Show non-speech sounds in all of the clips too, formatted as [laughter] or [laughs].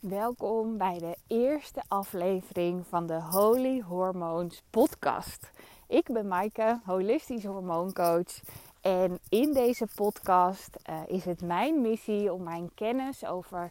Welkom bij de eerste aflevering van de Holy Hormones podcast. Ik ben Maaike, holistisch hormooncoach. En in deze podcast uh, is het mijn missie om mijn kennis over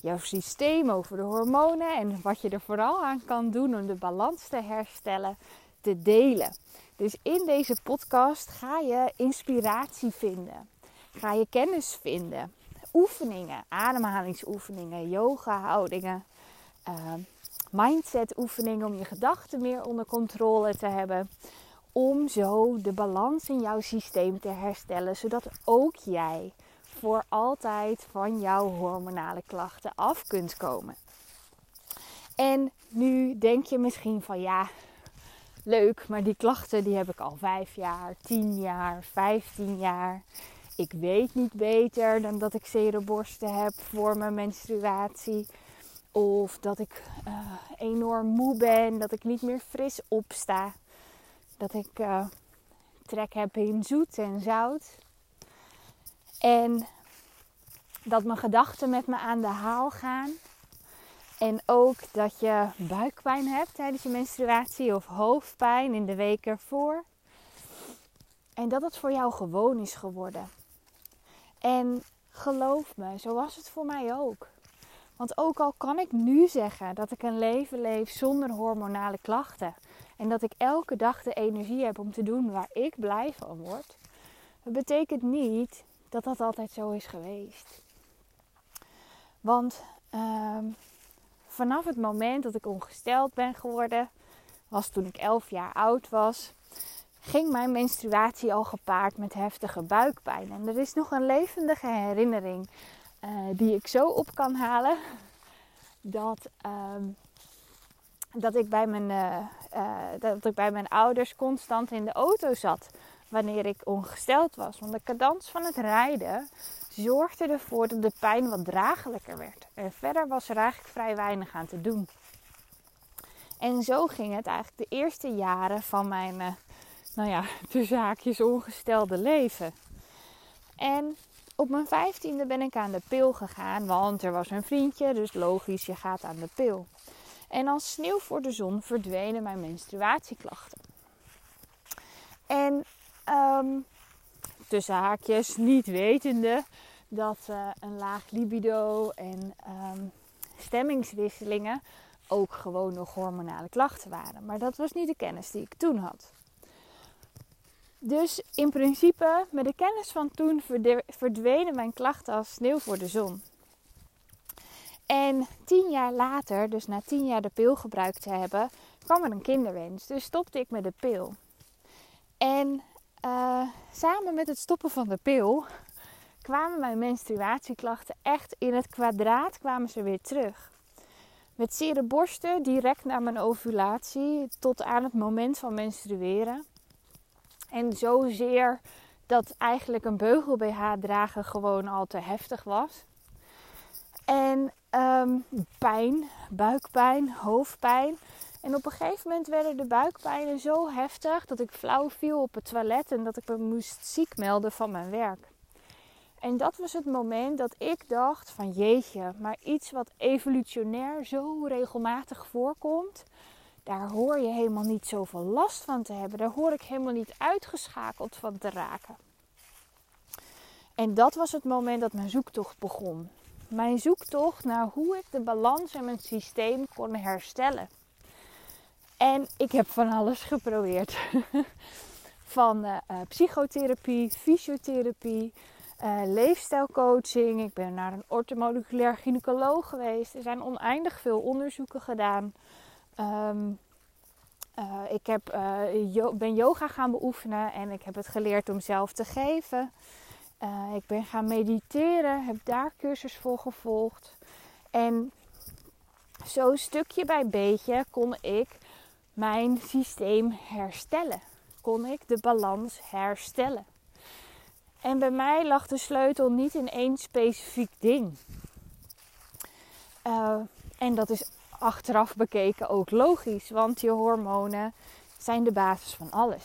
jouw systeem, over de hormonen en wat je er vooral aan kan doen om de balans te herstellen, te delen. Dus in deze podcast ga je inspiratie vinden. Ga je kennis vinden oefeningen, ademhalingsoefeningen, yoga houdingen, uh, mindset oefeningen om je gedachten meer onder controle te hebben. Om zo de balans in jouw systeem te herstellen, zodat ook jij voor altijd van jouw hormonale klachten af kunt komen. En nu denk je misschien van ja, leuk, maar die klachten die heb ik al 5 jaar, 10 jaar, 15 jaar ik weet niet beter dan dat ik zere borsten heb voor mijn menstruatie. Of dat ik uh, enorm moe ben, dat ik niet meer fris opsta. Dat ik uh, trek heb in zoet en zout. En dat mijn gedachten met me aan de haal gaan. En ook dat je buikpijn hebt tijdens je menstruatie of hoofdpijn in de weken ervoor. En dat het voor jou gewoon is geworden. En geloof me, zo was het voor mij ook. Want ook al kan ik nu zeggen dat ik een leven leef zonder hormonale klachten. En dat ik elke dag de energie heb om te doen waar ik blij van word. Dat betekent niet dat dat altijd zo is geweest. Want uh, vanaf het moment dat ik ongesteld ben geworden, was toen ik 11 jaar oud was, ging mijn menstruatie al gepaard met heftige buikpijn. En er is nog een levendige herinnering uh, die ik zo op kan halen. [laughs] Dat, uh, dat, ik bij mijn, uh, dat ik bij mijn ouders constant in de auto zat wanneer ik ongesteld was. Want de cadans van het rijden zorgde ervoor dat de pijn wat draaglijker werd. En verder was er eigenlijk vrij weinig aan te doen. En zo ging het eigenlijk de eerste jaren van mijn nou ja, [laughs] de zaakjes ongestelde leven. En op mijn vijftiende ben ik aan de pil gegaan, want er was een vriendje, dus logisch, je gaat aan de pil. En als sneeuw voor de zon verdwenen mijn menstruatieklachten. En um, tussen haakjes, niet wetende dat uh, een laag libido en um, stemmingswisselingen ook gewoon nog hormonale klachten waren. Maar dat was niet de kennis die ik toen had. Dus in principe, met de kennis van toen verdwenen mijn klachten als sneeuw voor de zon. En tien jaar later, dus na tien jaar de pil gebruikt te hebben, kwam er een kinderwens. Dus stopte ik met de pil. En uh, samen met het stoppen van de pil kwamen mijn menstruatieklachten echt in het kwadraat kwamen ze weer terug. Met zere borsten direct na mijn ovulatie tot aan het moment van menstrueren. En zozeer dat eigenlijk een beugel BH dragen gewoon al te heftig was. En um, pijn, buikpijn, hoofdpijn. En op een gegeven moment werden de buikpijnen zo heftig dat ik flauw viel op het toilet en dat ik me moest ziek melden van mijn werk. En dat was het moment dat ik dacht van jeetje, maar iets wat evolutionair zo regelmatig voorkomt, daar hoor je helemaal niet zoveel last van te hebben. Daar hoor ik helemaal niet uitgeschakeld van te raken. En dat was het moment dat mijn zoektocht begon. Mijn zoektocht naar hoe ik de balans in mijn systeem kon herstellen. En ik heb van alles geprobeerd. [laughs] van uh, psychotherapie, fysiotherapie, uh, leefstijlcoaching. Ik ben naar een ortomoleculair gynaecoloog geweest. Er zijn oneindig veel onderzoeken gedaan. Um, uh, ik heb, uh, ben yoga gaan beoefenen en ik heb het geleerd om zelf te geven. Uh, ik ben gaan mediteren, heb daar cursus voor gevolgd. En zo stukje bij beetje kon ik mijn systeem herstellen. Kon ik de balans herstellen. En bij mij lag de sleutel niet in één specifiek ding. en dat is achteraf bekeken ook logisch, want je hormonen zijn de basis van alles.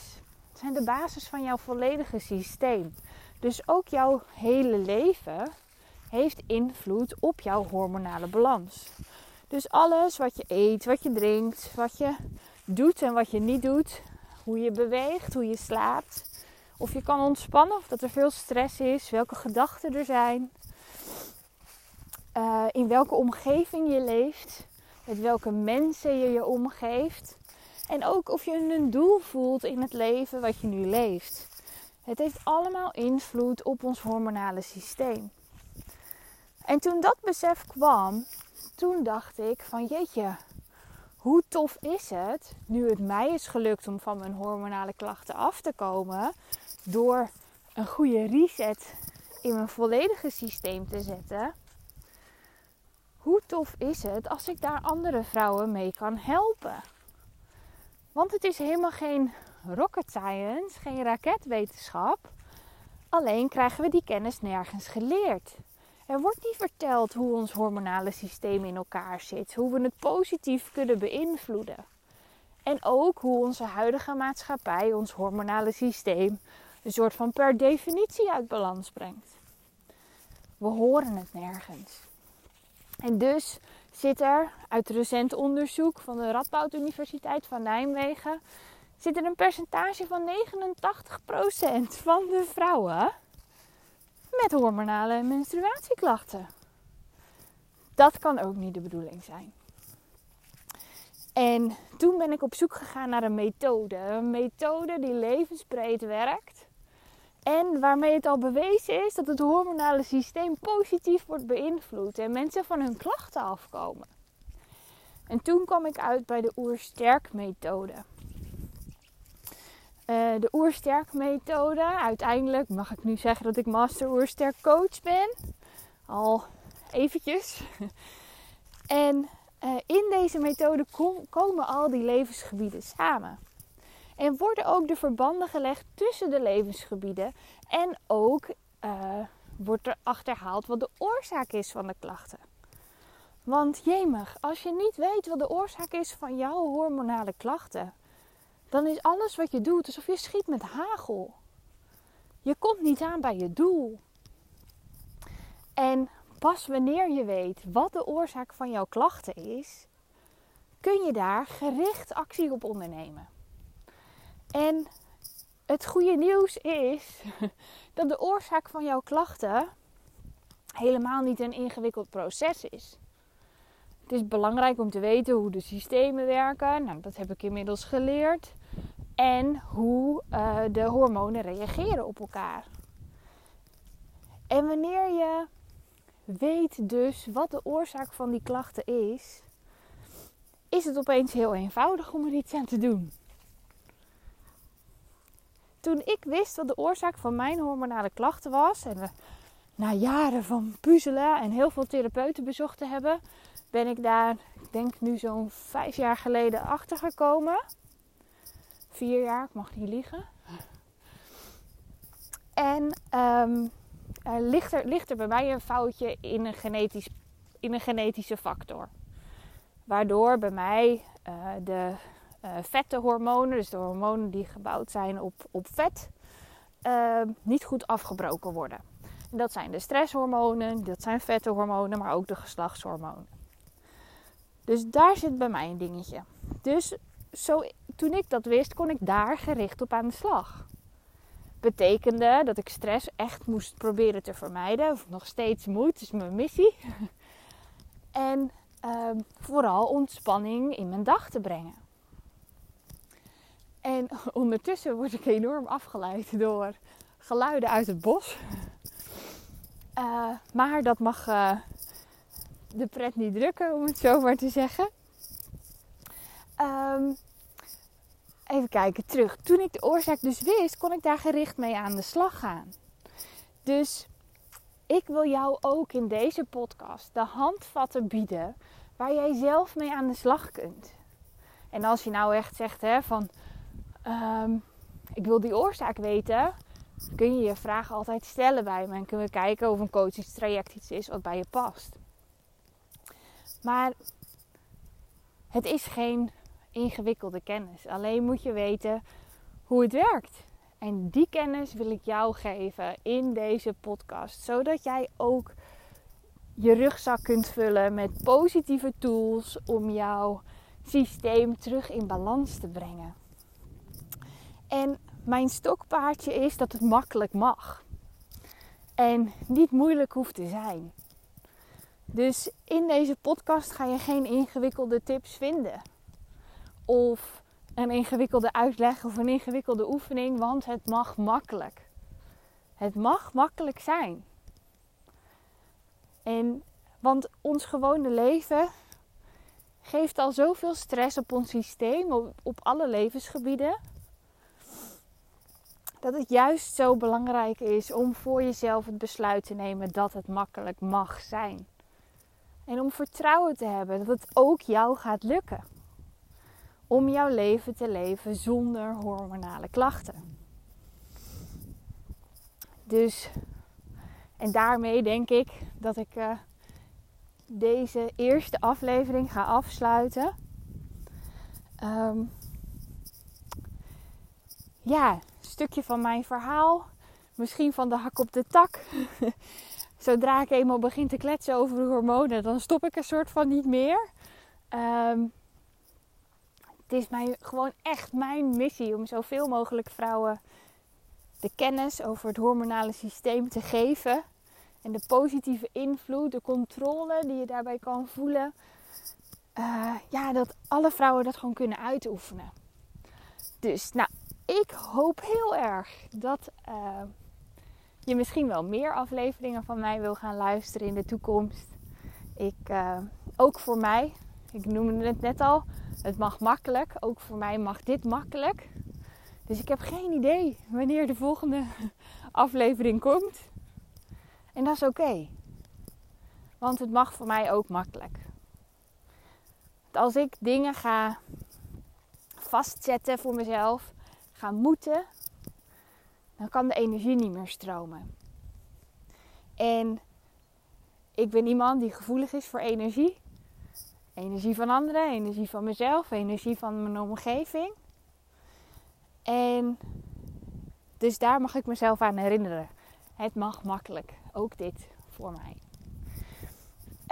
Het zijn de basis van jouw volledige systeem. Dus ook jouw hele leven heeft invloed op jouw hormonale balans. Dus alles wat je eet, wat je drinkt, wat je doet en wat je niet doet, hoe je beweegt, hoe je slaapt, of je kan ontspannen of dat er veel stress is, welke gedachten er zijn, uh, in welke omgeving je leeft, met welke mensen je je omgeeft. En ook of je een doel voelt in het leven wat je nu leeft. Het heeft allemaal invloed op ons hormonale systeem. En toen dat besef kwam, toen dacht ik van jeetje, hoe tof is het nu het mij is gelukt om van mijn hormonale klachten af te komen door een goede reset in mijn volledige systeem te zetten. Tof is het als ik daar andere vrouwen mee kan helpen? Want het is helemaal geen rocket science, geen raketwetenschap. Alleen krijgen we die kennis nergens geleerd. Er wordt niet verteld hoe ons hormonale systeem in elkaar zit, hoe we het positief kunnen beïnvloeden. En ook hoe onze huidige maatschappij ons hormonale systeem een soort van per definitie uit balans brengt. We horen het nergens. En dus zit er uit recent onderzoek van de Radboud Universiteit van Nijmegen zit er een percentage van 89% van de vrouwen met hormonale menstruatieklachten. Dat kan ook niet de bedoeling zijn. En toen ben ik op zoek gegaan naar een methode. Een methode die levensbreed werkt. En waarmee het al bewezen is dat het hormonale systeem positief wordt beïnvloed en mensen van hun klachten afkomen. En toen kwam ik uit bij de Oersterk methode. Uh, de Oersterk methode, uiteindelijk mag ik nu zeggen dat ik Master Oersterk coach ben. Al eventjes. [laughs] en uh, in deze methode kom, komen al die levensgebieden samen. En worden ook de verbanden gelegd tussen de levensgebieden. En ook uh, wordt er achterhaald wat de oorzaak is van de klachten. Want jemig, als je niet weet wat de oorzaak is van jouw hormonale klachten, dan is alles wat je doet alsof je schiet met hagel. Je komt niet aan bij je doel. En pas wanneer je weet wat de oorzaak van jouw klachten is, kun je daar gericht actie op ondernemen. En het goede nieuws is [laughs] dat de oorzaak van jouw klachten helemaal niet een ingewikkeld proces is. Het is belangrijk om te weten hoe de systemen werken. Nou, dat heb ik inmiddels geleerd. En hoe uh, de hormonen reageren op elkaar. En wanneer je weet dus wat de oorzaak van die klachten is, is het opeens heel eenvoudig om er iets aan te doen. Toen ik wist wat de oorzaak van mijn hormonale klachten was, en na jaren van puzzelen en heel veel therapeuten bezocht te hebben, ben ik daar, ik denk nu zo'n vijf jaar geleden achter gekomen. Vier jaar, ik mag niet liegen. En um, ligt, er, ligt er bij mij een foutje in een, genetisch, in een genetische factor. Waardoor bij mij uh, de vette hormonen, dus de hormonen die gebouwd zijn op, op vet, uh, niet goed afgebroken worden. En dat zijn de stresshormonen, dat zijn vette hormonen, maar ook de geslachtshormonen. Dus daar zit bij mij een dingetje. Dus zo, toen ik dat wist, kon ik daar gericht op aan de slag. Betekende dat ik stress echt moest proberen te vermijden, of nog steeds moet, is mijn missie. [laughs] en uh, vooral ontspanning in mijn dag te brengen. En [laughs] ondertussen word ik enorm afgeleid door geluiden uit het bos. Uh, maar dat mag uh, de pret niet drukken, om het zo maar te zeggen. Um, even kijken, terug. Toen ik de oorzaak dus wist, kon ik daar gericht mee aan de slag gaan. Dus ik wil jou ook in deze podcast de handvatten bieden waar jij zelf mee aan de slag kunt. En als je nou echt zegt hè, van um, ik wil die oorzaak weten, kun je je vragen altijd stellen bij me en kunnen we kijken of een coachingstraject iets is wat bij je past. Maar het is geen ingewikkelde kennis. Alleen moet je weten hoe het werkt. En die kennis wil ik jou geven in deze podcast, zodat jij ook je rugzak kunt vullen met positieve tools om jouw systeem terug in balans te brengen. En mijn stokpaardje is dat het makkelijk mag. En niet moeilijk hoeft te zijn. Dus in deze podcast ga je geen ingewikkelde tips vinden. Of een ingewikkelde uitleg of een ingewikkelde oefening, want het mag makkelijk. Het mag makkelijk zijn. En want ons gewone leven geeft al zoveel stress op ons systeem, op, op alle levensgebieden. Dat het juist zo belangrijk is om voor jezelf het besluit te nemen dat het makkelijk mag zijn. En om vertrouwen te hebben dat het ook jou gaat lukken. Om jouw leven te leven zonder hormonale klachten. Dus, en daarmee denk ik dat ik uh, deze eerste aflevering ga afsluiten. Um, ja, stukje van mijn verhaal. Misschien van de hak op de tak. [laughs] Zodra ik eenmaal begin te kletsen over de hormonen, dan stop ik een soort van niet meer. Um, het is mijn, gewoon echt mijn missie om zoveel mogelijk vrouwen de kennis over het hormonale systeem te geven. En de positieve invloed, de controle die je daarbij kan voelen. Uh, ja, dat alle vrouwen dat gewoon kunnen uitoefenen. Dus, nou, ik hoop heel erg dat uh, je misschien wel meer afleveringen van mij wil gaan luisteren in de toekomst. Ik, uh, ook voor mij, ik noemde het net al, het mag makkelijk. Ook voor mij mag dit makkelijk. Dus ik heb geen idee wanneer de volgende [laughs] aflevering komt. En dat is oké. Want het mag voor mij ook makkelijk. Als ik dingen ga vastzetten voor mezelf, ga moeten, dan kan de energie niet meer stromen. En ik ben iemand die gevoelig is voor energie. Energie van anderen, energie van mezelf, energie van mijn omgeving. En dus daar mag ik mezelf aan herinneren. Het mag makkelijk. Ook dit voor mij.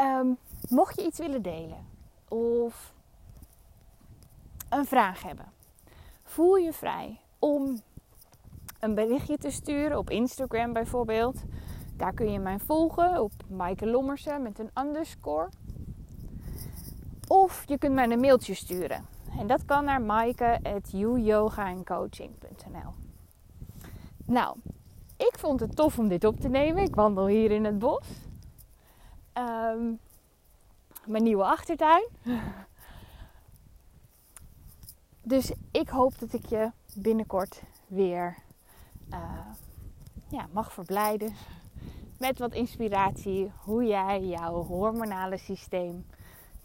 Um, mocht je iets willen delen of een vraag hebben, voel je vrij om een berichtje te sturen op Instagram bijvoorbeeld. Daar kun je mij volgen op Maaike Lommersen met een underscore. Of je kunt mij een mailtje sturen. En dat kan naar maaike.youyogaandcoaching.nl Nou, ik vond het tof om dit op te nemen. Ik wandel hier in het bos. Um, mijn nieuwe achtertuin. [laughs] Dus ik hoop dat ik je binnenkort weer uh, ja, mag verblijden met wat inspiratie hoe jij jouw hormonale systeem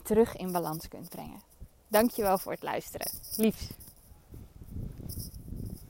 terug in balans kunt brengen. Dankjewel voor het luisteren. Liefs.